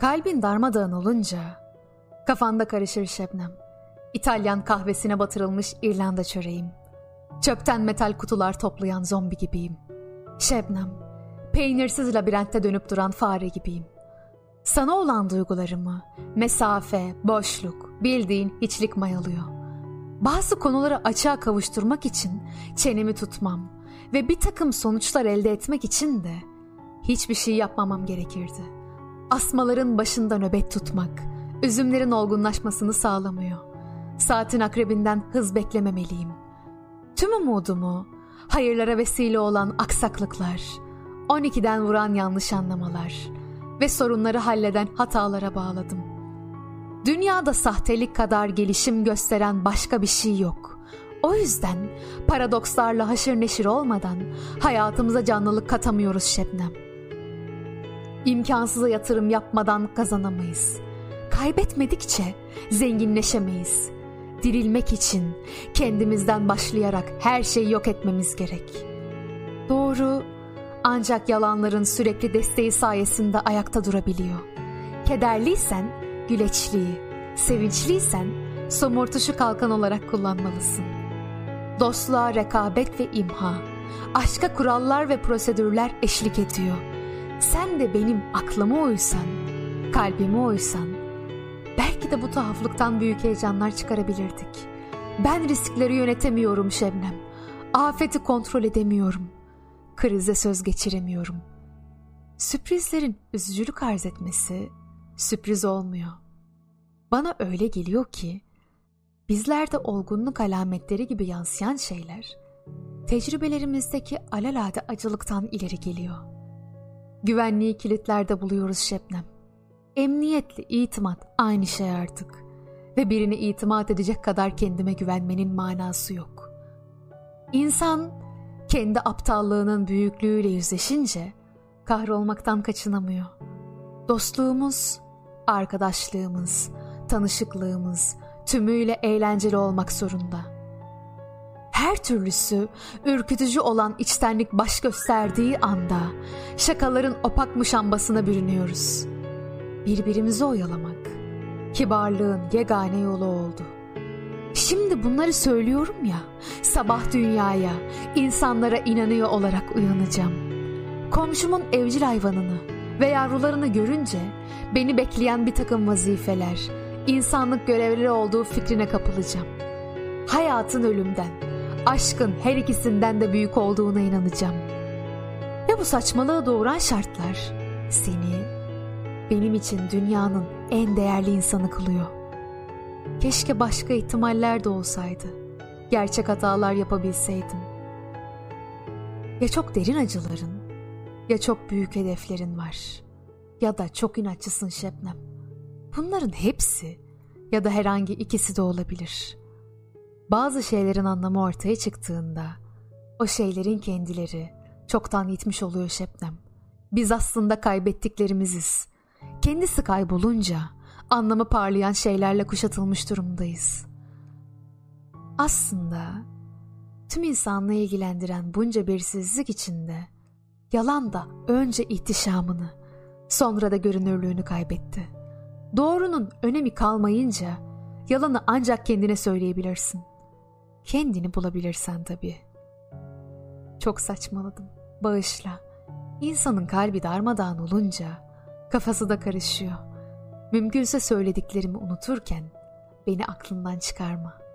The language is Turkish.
Kalbin darmadağın olunca kafanda karışır Şebnem. İtalyan kahvesine batırılmış İrlanda çöreğim. Çöpten metal kutular toplayan zombi gibiyim. Şebnem, peynirsiz labirentte dönüp duran fare gibiyim. Sana olan duygularımı, mesafe, boşluk, bildiğin hiçlik mayalıyor. Bazı konuları açığa kavuşturmak için çenemi tutmam ve bir takım sonuçlar elde etmek için de hiçbir şey yapmamam gerekirdi. Asmaların başında nöbet tutmak, üzümlerin olgunlaşmasını sağlamıyor. Saatin akrebinden hız beklememeliyim. Tüm umudumu hayırlara vesile olan aksaklıklar, 12'den vuran yanlış anlamalar ve sorunları halleden hatalara bağladım. Dünyada sahtelik kadar gelişim gösteren başka bir şey yok. O yüzden paradokslarla haşır neşir olmadan hayatımıza canlılık katamıyoruz Şebnem. İmkansıza yatırım yapmadan kazanamayız. Kaybetmedikçe zenginleşemeyiz. Dirilmek için kendimizden başlayarak her şeyi yok etmemiz gerek. Doğru ancak yalanların sürekli desteği sayesinde ayakta durabiliyor. Kederliysen güleçliği, sevinçliysen somurtuşu kalkan olarak kullanmalısın. Dostluğa rekabet ve imha, aşka kurallar ve prosedürler eşlik ediyor. Sen de benim aklıma uysan, kalbime uysan, belki de bu tuhaflıktan büyük heyecanlar çıkarabilirdik. Ben riskleri yönetemiyorum Şebnem. Afeti kontrol edemiyorum. Krize söz geçiremiyorum. Sürprizlerin üzücülük arz etmesi sürpriz olmuyor. Bana öyle geliyor ki bizlerde olgunluk alametleri gibi yansıyan şeyler tecrübelerimizdeki alelade acılıktan ileri geliyor. Güvenliği kilitlerde buluyoruz Şebnem. Emniyetle itimat aynı şey artık. Ve birine itimat edecek kadar kendime güvenmenin manası yok. İnsan kendi aptallığının büyüklüğüyle yüzleşince kahrolmaktan kaçınamıyor. Dostluğumuz, arkadaşlığımız, tanışıklığımız tümüyle eğlenceli olmak zorunda. Her türlüsü ürkütücü olan içtenlik baş gösterdiği anda şakaların opak muşambasına bürünüyoruz. Birbirimizi oyalamak, kibarlığın yegane yolu oldu. Şimdi bunları söylüyorum ya, sabah dünyaya, insanlara inanıyor olarak uyanacağım. Komşumun evcil hayvanını ve yavrularını görünce beni bekleyen bir takım vazifeler, insanlık görevleri olduğu fikrine kapılacağım. Hayatın ölümden, aşkın her ikisinden de büyük olduğuna inanacağım. Ve bu saçmalığı doğuran şartlar seni benim için dünyanın en değerli insanı kılıyor. Keşke başka ihtimaller de olsaydı. Gerçek hatalar yapabilseydim. Ya çok derin acıların ya çok büyük hedeflerin var. Ya da çok inatçısın Şebnem. Bunların hepsi ya da herhangi ikisi de olabilir. Bazı şeylerin anlamı ortaya çıktığında o şeylerin kendileri çoktan gitmiş oluyor Şebnem. Biz aslında kaybettiklerimiziz. Kendisi kaybolunca anlamı parlayan şeylerle kuşatılmış durumdayız. Aslında tüm insanlığı ilgilendiren bunca belirsizlik içinde yalan da önce ihtişamını, sonra da görünürlüğünü kaybetti. Doğrunun önemi kalmayınca yalanı ancak kendine söyleyebilirsin. Kendini bulabilirsen tabii. Çok saçmaladım. Bağışla. İnsanın kalbi darmadağın olunca kafası da karışıyor. Mümkünse söylediklerimi unuturken beni aklından çıkarma.''